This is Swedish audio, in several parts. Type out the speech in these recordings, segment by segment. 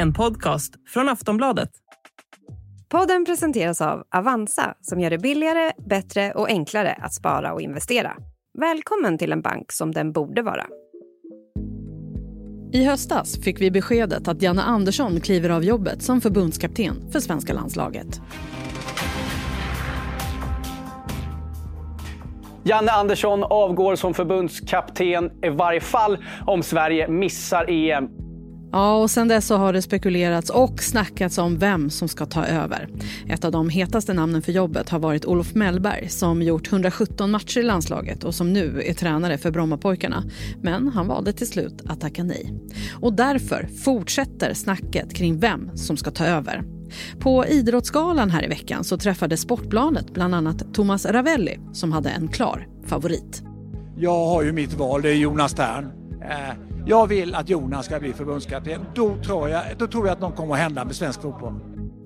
en podcast från Aftonbladet. Podden presenteras av Avanza som gör det billigare, bättre och enklare att spara och investera. Välkommen till en bank som den borde vara. I höstas fick vi beskedet att Janne Andersson kliver av jobbet som förbundskapten för svenska landslaget. Janne Andersson avgår som förbundskapten i varje fall om Sverige missar EM. Ja, och sen dess så har det spekulerats och snackats om vem som ska ta över. Ett av de hetaste namnen för jobbet har varit Olof Mellberg som gjort 117 matcher i landslaget och som nu är tränare för Brommapojkarna. Men han valde till slut att tacka nej. Och därför fortsätter snacket kring vem som ska ta över. På Idrottsgalan här i veckan så träffade Sportbladet bland annat Thomas Ravelli som hade en klar favorit. Jag har ju mitt val, det är Jonas Tern. Eh, jag vill att Jonas ska bli förbundskapten. Då tror jag, då tror jag att något kommer att hända med svensk fotboll.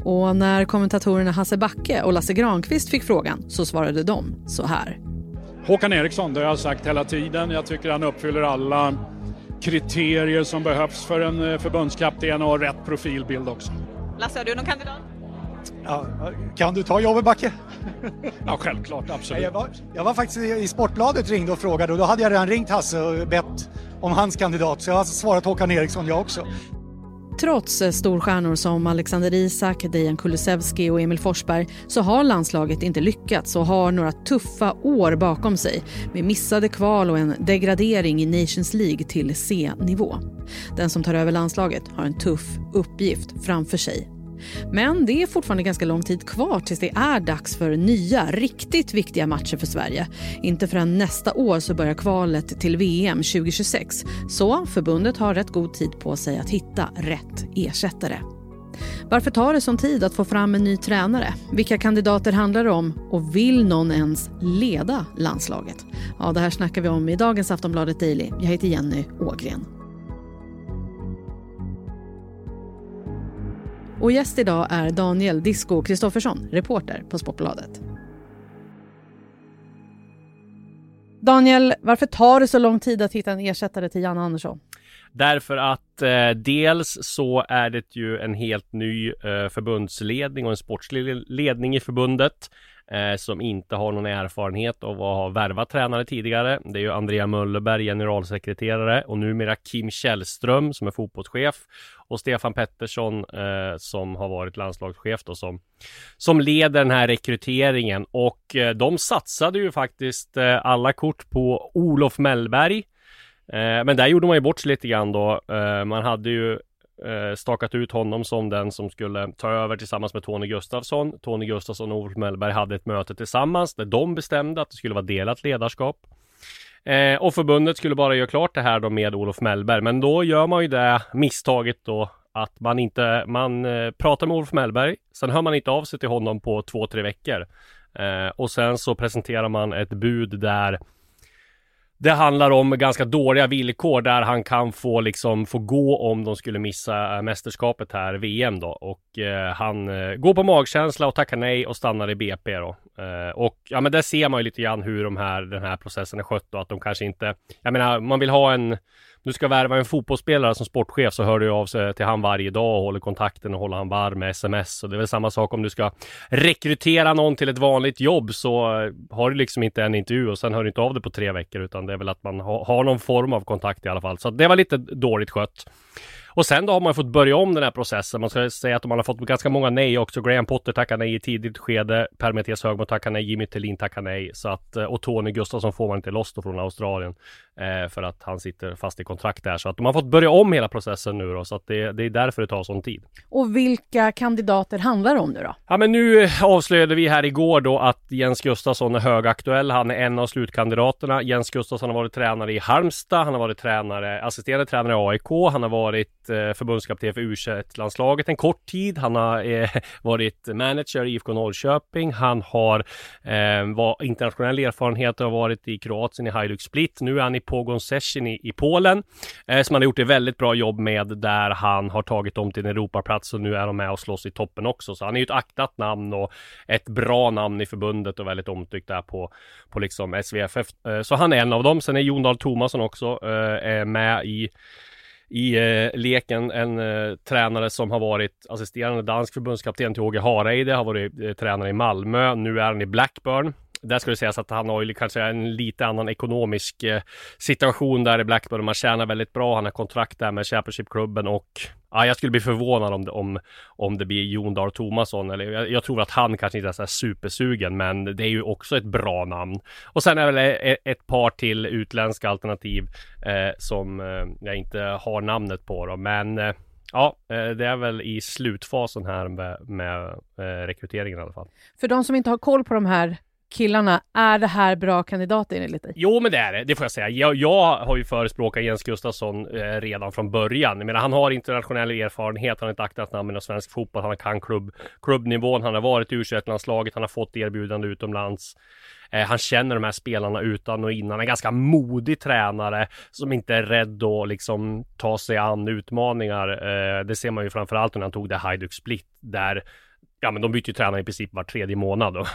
Och när kommentatorerna Hasse Backe och Lasse Granqvist fick frågan så svarade de så här. Håkan Eriksson, det har jag sagt hela tiden. Jag tycker han uppfyller alla kriterier som behövs för en eh, förbundskapten och rätt profilbild också. Lasse, har du någon kandidat? Ja, kan du ta jobbet Backe? Ja, självklart, absolut. Jag var, jag var faktiskt i Sportbladet ringde och frågade och då hade jag redan ringt Hasse och bett om hans kandidat så jag har svarat Håkan Eriksson jag också. Trots storstjärnor som Alexander Isak, Dejan Kulusevski och Emil Forsberg så har landslaget inte lyckats och har några tuffa år bakom sig med missade kval och en degradering i Nations League till C-nivå. Den som tar över landslaget har en tuff uppgift framför sig men det är fortfarande ganska lång tid kvar tills det är dags för nya, riktigt viktiga matcher för Sverige. Inte förrän nästa år så börjar kvalet till VM 2026. Så förbundet har rätt god tid på sig att hitta rätt ersättare. Varför tar det sån tid att få fram en ny tränare? Vilka kandidater handlar det om? Och vill någon ens leda landslaget? Ja, det här snackar vi om i dagens Aftonbladet Daily. Jag heter Jenny Ågren. Och gäst idag är Daniel Disco Kristoffersson, reporter på Sportbladet. Daniel, varför tar det så lång tid att hitta en ersättare till Janne Andersson? Därför att eh, dels så är det ju en helt ny eh, förbundsledning och en sportslig ledning i förbundet eh, som inte har någon erfarenhet av att ha värvat tränare tidigare. Det är ju Andrea Möllerberg, generalsekreterare och numera Kim Källström som är fotbollschef och Stefan Pettersson eh, som har varit landslagschef då som som leder den här rekryteringen och eh, de satsade ju faktiskt eh, alla kort på Olof Mellberg. Eh, men där gjorde man ju bort sig lite grann då. Eh, man hade ju Eh, stakat ut honom som den som skulle ta över tillsammans med Tony Gustafsson. Tony Gustafsson och Olof Mellberg hade ett möte tillsammans där de bestämde att det skulle vara delat ledarskap. Eh, och förbundet skulle bara göra klart det här då med Olof Mellberg. Men då gör man ju det misstaget då att man inte, man eh, pratar med Olof Mellberg. Sen hör man inte av sig till honom på två, tre veckor. Eh, och sen så presenterar man ett bud där det handlar om ganska dåliga villkor där han kan få liksom få gå om de skulle missa eh, mästerskapet här, VM då. Och eh, han eh, går på magkänsla och tackar nej och stannar i BP då. Eh, och ja, men där ser man ju lite grann hur de här, den här processen är skött och att de kanske inte, jag menar, man vill ha en du ska värva en fotbollsspelare som sportchef så hör du av sig till han varje dag och håller kontakten och håller han varm med sms. Och det är väl samma sak om du ska rekrytera någon till ett vanligt jobb så eh, har du liksom inte en intervju och sen hör du inte av dig på tre veckor utan det är väl att man ha, har någon form av kontakt i alla fall. Så det var lite dåligt skött. Och sen då har man fått börja om den här processen. Man ska säga att man har fått ganska många nej också. Graham Potter tackar nej i tidigt skede. Per Mattias Högmo tackar nej. Jimmy Tillin tackar nej. Så att, eh, och Tony Gustafsson får man inte loss då från Australien. Eh, för att han sitter fast i kontrakt där. Så att de har fått börja om hela processen nu då. Så att det, det är därför det tar sån tid. Och vilka kandidater handlar det om nu då? Ja men nu avslöjade vi här igår då att Jens Gustafsson är högaktuell. Han är en av slutkandidaterna. Jens Gustafsson har varit tränare i Halmstad. Han har varit tränare, assisterande tränare i AIK. Han har varit eh, förbundskapten för u landslaget en kort tid. Han har eh, varit manager i IFK Norrköping. Han har eh, var internationell erfarenhet och har varit i Kroatien i Hajduk Split. Nu är han i Pogon Session i, i Polen eh, som han har gjort ett väldigt bra jobb med där han har tagit dem till en Europaplats och nu är de med och slåss i toppen också. Så han är ju ett aktat namn och ett bra namn i förbundet och väldigt omtyckt där på, på liksom SVFF. Eh, så han är en av dem. Sen är Jon Dahl Tomasson också eh, med i i eh, leken en eh, tränare som har varit assisterande dansk förbundskapten till Åge Hareide, har varit eh, tränare i Malmö, nu är han i Blackburn. Där ska det sägas att han har ju kanske en lite annan ekonomisk eh, situation där i Blackburn. Man tjänar väldigt bra. Han har kontrakt där med Championship-klubben och ja, jag skulle bli förvånad om det, om, om det blir Jon Dahl Tomasson. Eller jag, jag, tror att han kanske inte är så här supersugen, men det är ju också ett bra namn. Och sen är det väl ett, ett par till utländska alternativ eh, som eh, jag inte har namnet på då, men eh, Ja, eh, det är väl i slutfasen här med, med eh, rekryteringen i alla fall. För de som inte har koll på de här killarna, är det här bra kandidater enligt dig? Jo, men det är det. Det får jag säga. Jag, jag har ju förespråkat Jens Gustafsson eh, redan från början. Jag menar, han har internationell erfarenhet. Han har ett aktat namn i svensk fotboll. Han kan klubb, klubbnivån. Han har varit i u landslaget Han har fått erbjudande utomlands. Eh, han känner de här spelarna utan och innan. En ganska modig tränare som inte är rädd att liksom ta sig an utmaningar. Eh, det ser man ju framförallt när han tog det Hajduk Split där ja men de byter ju tränare i princip var tredje månad och,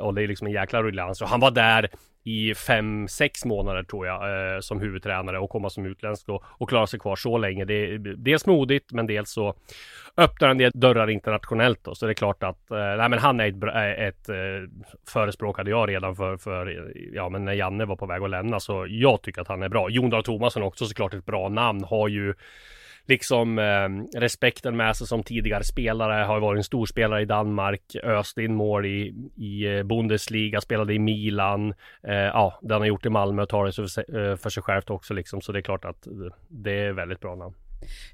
och det är liksom en jäkla ruljans. Och han var där i fem, sex månader tror jag eh, som huvudtränare och komma som utländsk och, och klara sig kvar så länge. Det är dels modigt men dels så öppnar han dörrar internationellt då. Så det är klart att eh, nej, men han är ett, ett, eh, ett eh, förespråkade jag redan för, för ja men när Janne var på väg att lämna så jag tycker att han är bra. Jon Dahl Tomasson också såklart ett bra namn har ju liksom eh, respekten med sig som tidigare spelare. Har varit en storspelare i Danmark, öste in mål i, i eh, Bundesliga, spelade i Milan. Eh, ja, den har gjort i Malmö och tar det för, eh, för sig självt också liksom. Så det är klart att det är väldigt bra namn.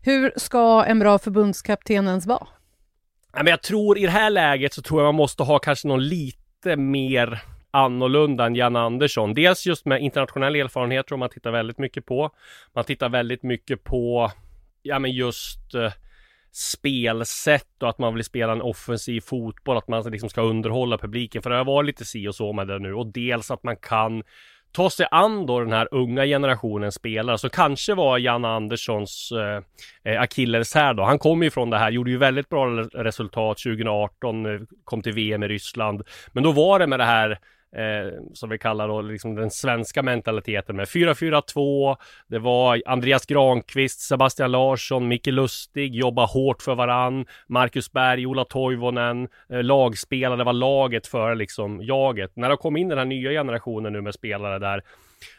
Hur ska en bra förbundskapten ens vara? men jag tror i det här läget så tror jag man måste ha kanske någon lite mer annorlunda än Jan Andersson. Dels just med internationell erfarenhet tror man tittar väldigt mycket på. Man tittar väldigt mycket på ja men just eh, spelsätt och att man vill spela en offensiv fotboll, att man liksom ska underhålla publiken. För det har varit lite si och så med det nu och dels att man kan ta sig an då den här unga generationen spelare. Så kanske var Jan Anderssons eh, eh akilleshäl då. Han kom ju från det här, gjorde ju väldigt bra resultat 2018, eh, kom till VM i Ryssland. Men då var det med det här eh, som vi kallar då liksom den svenska mentaliteten med 4-4-2. Det var Andreas Granqvist, Sebastian Larsson, Micke Lustig, jobba hårt för varann. Marcus Berg, Ola Toivonen, eh, lagspelare, det var laget för liksom jaget. När det kom in den här nya generationen nu med spelare där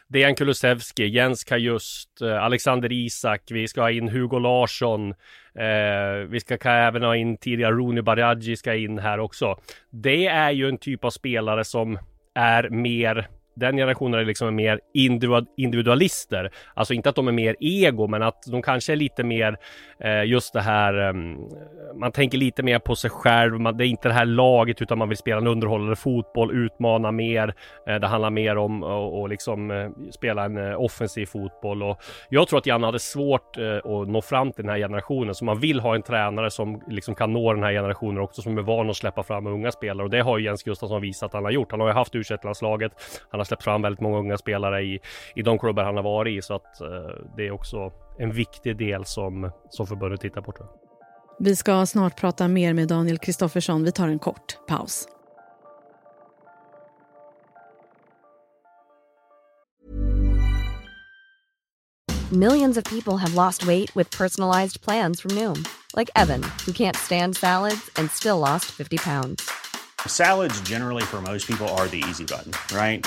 Dejan Kulusevski, Jens Kajust, eh, Alexander Isak, vi ska ha in Hugo Larsson, eh, vi ska även ha in tidigare Rooney Baradji, ska in här också. Det är ju en typ av spelare som är mer den generationen är liksom mer individualister. Alltså inte att de är mer ego, men att de kanske är lite mer eh, just det här. Eh, man tänker lite mer på sig själv. Man, det är inte det här laget, utan man vill spela en underhållande fotboll, utmana mer. Eh, det handlar mer om att liksom eh, spela en eh, offensiv fotboll och jag tror att Janne hade svårt eh, att nå fram till den här generationen, så man vill ha en tränare som liksom kan nå den här generationen också, som är van att släppa fram unga spelare och det har ju Jens Gustafsson visat att han har gjort. Han har ju haft u landslaget Han har släppt fram väldigt många unga spelare i, i de klubbar han har varit i. Så att eh, det är också en viktig del som, som förbundet tittar på tror jag. Vi ska snart prata mer med Daniel Kristoffersson. Vi tar en kort paus. Millions of people have lost weight with personalized plans from Noom. Like Evan, who can't stand salads and still lost 50 pounds. Salads generally for most people are the easy button, right?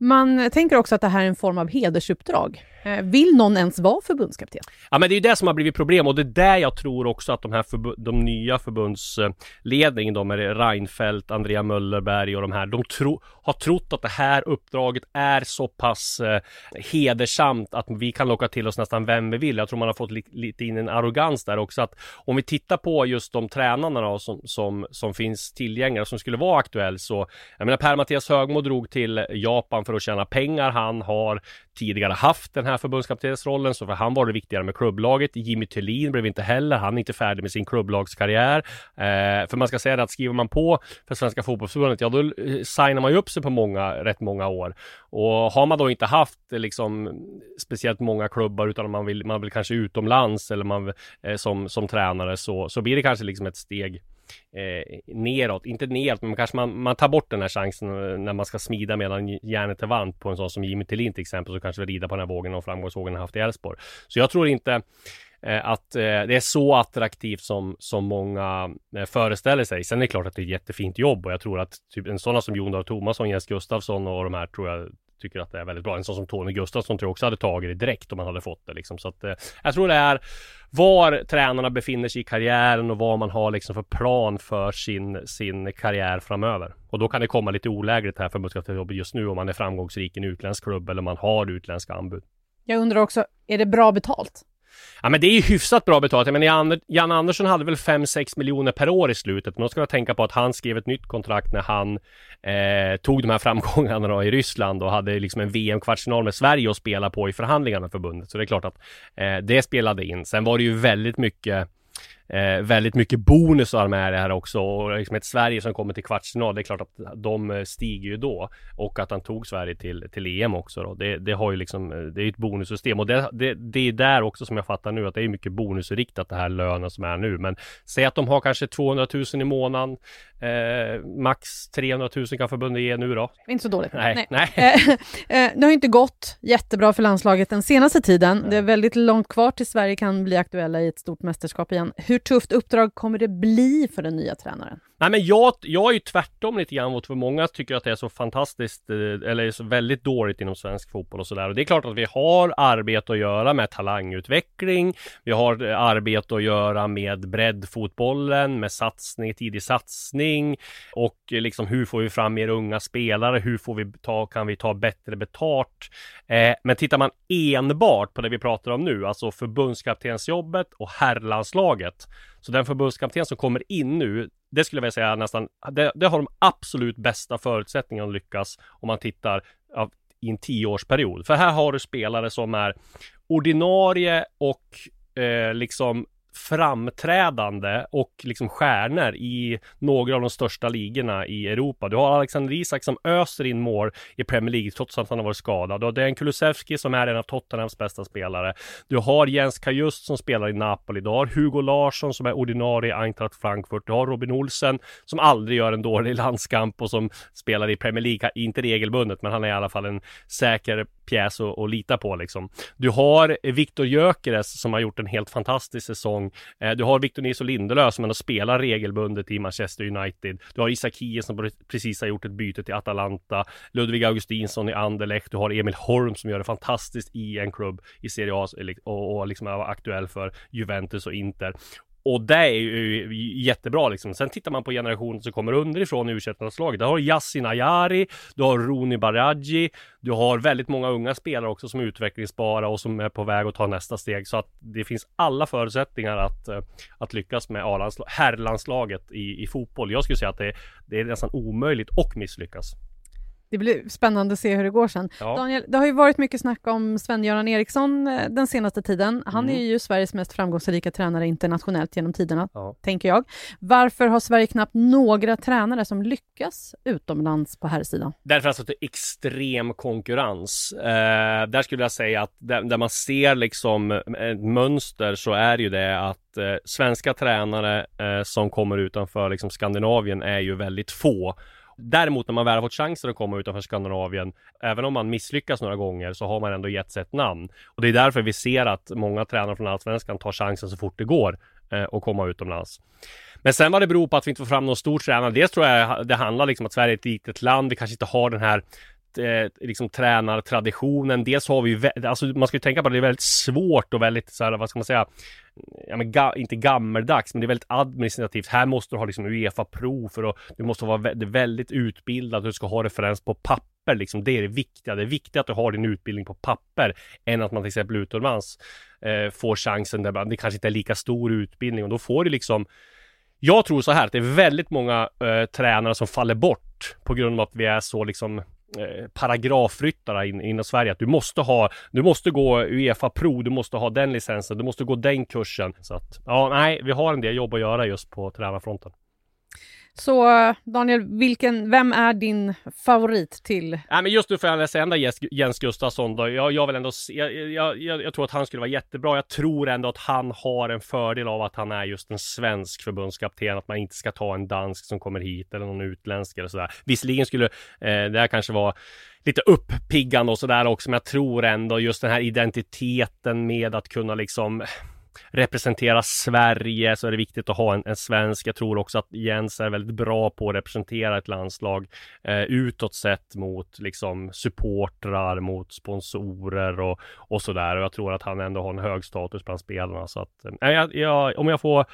Man tänker också att det här är en form av hedersuppdrag. Eh, vill någon ens vara förbundskapten? Ja men det är ju det som har blivit problem och det är där jag tror också att de här de nya förbundsledningen, de är Reinfeldt, Andrea Möllerberg och de här, de tro, har trott att det här uppdraget är så pass eh, hedersamt att vi kan locka till oss nästan vem vi vill. Jag tror man har fått li, lite in en arrogans där också att om vi tittar på just de tränarna då, som, som, som finns tillgängliga som skulle vara aktuell så jag menar Per-Mattias Högmo drog till Japan för att tjäna pengar. Han har tidigare haft den här förbundskaptensrollen, så för han var det viktigare med klubblaget. Jimmy Tillin blev inte heller, han är inte färdig med sin klubblagskarriär. Eh, för man ska säga det att skriver man på för Svenska Fotbollförbundet, ja då eh, signar man ju upp sig på många, rätt många år. Och har man då inte haft eh, liksom speciellt många klubbar utan man vill, man vill kanske utomlands eller man eh, som, som tränare så, så blir det kanske liksom ett steg eh, neråt, inte neråt, men kanske man, man tar bort den här chansen eh, när man ska smida medan järnet är varmt på en sån som Jimmy Tillin till exempel, så kanske vi rida på den här vågen och framgångsvågen har haft i Elfsborg. Så jag tror inte eh, att eh, det är så attraktivt som, som många eh, föreställer sig. Sen är det klart att det är ett jättefint jobb och jag tror att typ en sådana som Jon Dahl Tomasson, Jens Gustafsson och de här tror jag tycker att det är väldigt bra. En sån som Tony Gustafsson tror jag också hade tagit det direkt om han hade fått det liksom. Så att eh, jag tror det är var tränarna befinner sig i karriären och vad man har liksom för plan för sin, sin karriär framöver. Och då kan det komma lite olägligt här för förbundskaptensjobbet just nu om man är framgångsrik i en utländsk klubb eller man har utländska anbud. Jag undrar också, är det bra betalt? Ja men det är ju hyfsat bra betalt. Men Jan, Jan Andersson hade väl 5-6 miljoner per år i slutet. Men då ska man tänka på att han skrev ett nytt kontrakt när han eh, tog de här framgångarna då i Ryssland och hade liksom en VM-kvartsfinal med Sverige att spela på i förhandlingarna med förbundet. Så det är klart att eh, det spelade in. Sen var det ju väldigt mycket eh, väldigt mycket bonusar med det här också och liksom ett Sverige som kommer till kvartsfinal. Det är klart att de eh, stiger ju då och att han tog Sverige till, till EM också då. Det, det har ju liksom, eh, det är ett bonussystem och det, det, det är där också som jag fattar nu att det är mycket bonusriktat det här lönen som är nu. Men säg att de har kanske 200 000 i månaden Eh, max 300 000 kan förbundet ge nu då. Inte så dåligt. Nej. Nej. Eh, det har inte gått jättebra för landslaget den senaste tiden. Det är väldigt långt kvar till Sverige kan bli aktuella i ett stort mästerskap igen. Hur hur tufft uppdrag kommer det bli för den nya tränaren? Nej men jag, jag är ju tvärtom lite grann mot för många tycker att det är så fantastiskt eh, eller så väldigt dåligt inom svensk fotboll och sådär. Och det är klart att vi har arbete att göra med talangutveckling. Vi har eh, arbete att göra med breddfotbollen, med satsning, tidig satsning och eh, liksom hur får vi fram mer unga spelare? Hur får vi ta, kan vi ta bättre betalt? Eh, men tittar man enbart på det vi pratar om nu, alltså förbundskaptensjobbet och herrlandslaget så den förbundskapten som kommer in nu, det skulle jag vilja säga nästan, det, det har de absolut bästa förutsättningarna att lyckas om man tittar av, i en tioårsperiod. För här har du spelare som är ordinarie och eh, liksom framträdande och liksom stjärnor i några av de största ligorna i Europa. Du har Alexander Isak som öser in mål i Premier League trots att han har varit skadad. Du har Dejan Kulusevski som är en av Tottenhams bästa spelare. Du har Jens Kajust som spelar i Napoli. Du har Hugo Larsson som är ordinarie i Eintracht Frankfurt. Du har Robin Olsen som aldrig gör en dålig landskamp och som spelar i Premier League, inte regelbundet, men han är i alla fall en säker pjäs att, att lita på liksom. Du har Viktor Gyökeres som har gjort en helt fantastisk säsong. Eh, du har Victor Nilsson Lindelöf som ändå spelar regelbundet i Manchester United. Du har Isak Hie som precis har gjort ett byte till Atalanta. Ludvig Augustinsson i Anderlecht. Du har Emil Holm som gör det fantastiskt i en klubb i Serie A och, och liksom är aktuell för Juventus och Inter. Och det är ju jättebra liksom. Sen tittar man på generationen som kommer underifrån i u Där har du Yassin Ayari, du har Roni Baraji, du har väldigt många unga spelare också som är utvecklingsbara och som är på väg att ta nästa steg. Så att det finns alla förutsättningar att, eh, att lyckas med herrlandslaget i, i fotboll. Jag skulle säga att det, det är nästan omöjligt och misslyckas. Det blir spännande att se hur det går sen. Ja. Daniel, det har ju varit mycket snack om Sven-Göran Eriksson eh, den senaste tiden. Han mm. är ju Sveriges mest framgångsrika tränare internationellt genom tiderna, ja. tänker jag. Varför har Sverige knappt några tränare som lyckas utomlands på här sidan? Därför att det är extrem konkurrens. Eh, där skulle jag säga att där, där, man ser liksom ett mönster så är ju det att eh, svenska tränare eh, som kommer utanför liksom Skandinavien är ju väldigt få. Däremot när man väl har fått chansen att komma utanför Skandinavien, även om man misslyckas några gånger, så har man ändå gett sig ett namn. Och det är därför vi ser att många tränare från Allsvenskan tar chansen så fort det går eh, och komma utomlands. Men sen vad det beror på att vi inte får fram någon stor tränare, dels tror jag det handlar liksom att Sverige är ett litet land, vi kanske inte har den här eh, liksom tränartraditionen. Dels har vi ju, alltså man ska ju tänka på att det är väldigt svårt och väldigt så här, vad ska man säga, ja, men ga, inte gammeldags, men det är väldigt administrativt. Här måste du ha liksom Uefa-prov för att du måste vara vä väldigt utbildad, du ska ha referens på papper liksom. Det är det viktiga. Det är viktigt att du har din utbildning på papper än att man till exempel utomlands eh, får chansen där det kanske inte är lika stor utbildning och då får du liksom jag tror så här att det är väldigt många eh, tränare som faller bort på grund av att vi är så liksom eh, paragrafryttare in, inom Sverige att du måste ha, du måste gå Uefa Pro, du måste ha den licensen, du måste gå den kursen. Så att, ja, nej, vi har en del jobb att göra just på tränarfronten. Så Daniel, vilken, vem är din favorit till? Nej, men just nu får jag läsa ända Jens Gustafsson då. Jag, jag vill ändå se, jag, jag, jag, jag, tror att han skulle vara jättebra. Jag tror ändå att han har en fördel av att han är just en svensk förbundskapten. Att man inte ska ta en dansk som kommer hit eller någon utländsk eller sådär. Visserligen skulle eh, det här kanske vara lite uppiggande och sådär också, men jag tror ändå just den här identiteten med att kunna liksom representera Sverige så är det viktigt att ha en, en svensk. Jag tror också att Jens är väldigt bra på att representera ett landslag eh, utåt sett mot liksom supportrar, mot sponsorer och, och sådär. Och jag tror att han ändå har en hög status bland spelarna. Så att, eh, jag, jag, om jag får,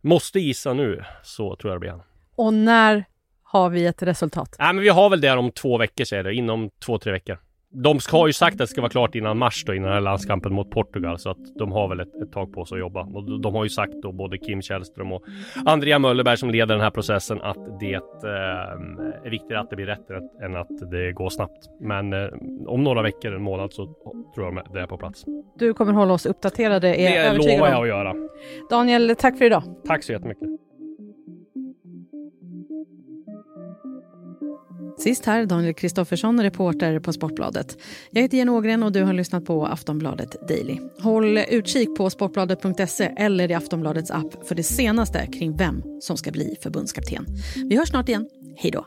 måste gissa nu så tror jag det blir han. Och när har vi ett resultat? Nej, men vi har väl det om två veckor säger det, inom två, tre veckor. De har ju sagt att det ska vara klart innan mars då, innan den här landskampen mot Portugal. Så att de har väl ett, ett tag på sig att jobba. Och de har ju sagt då, både Kim Källström och Andrea Möllerberg som leder den här processen, att det eh, är viktigare att det blir rätt än att det går snabbt. Men eh, om några veckor, en månad, så tror jag det är på plats. Du kommer hålla oss uppdaterade, är Det lovar jag att göra. Daniel, tack för idag. Tack så jättemycket. Sist här Daniel Kristoffersson, reporter på Sportbladet. Jag heter Jenny Ågren och du har lyssnat på Aftonbladet Daily. Håll utkik på sportbladet.se eller i Aftonbladets app för det senaste kring vem som ska bli förbundskapten. Vi hörs snart igen. Hej då!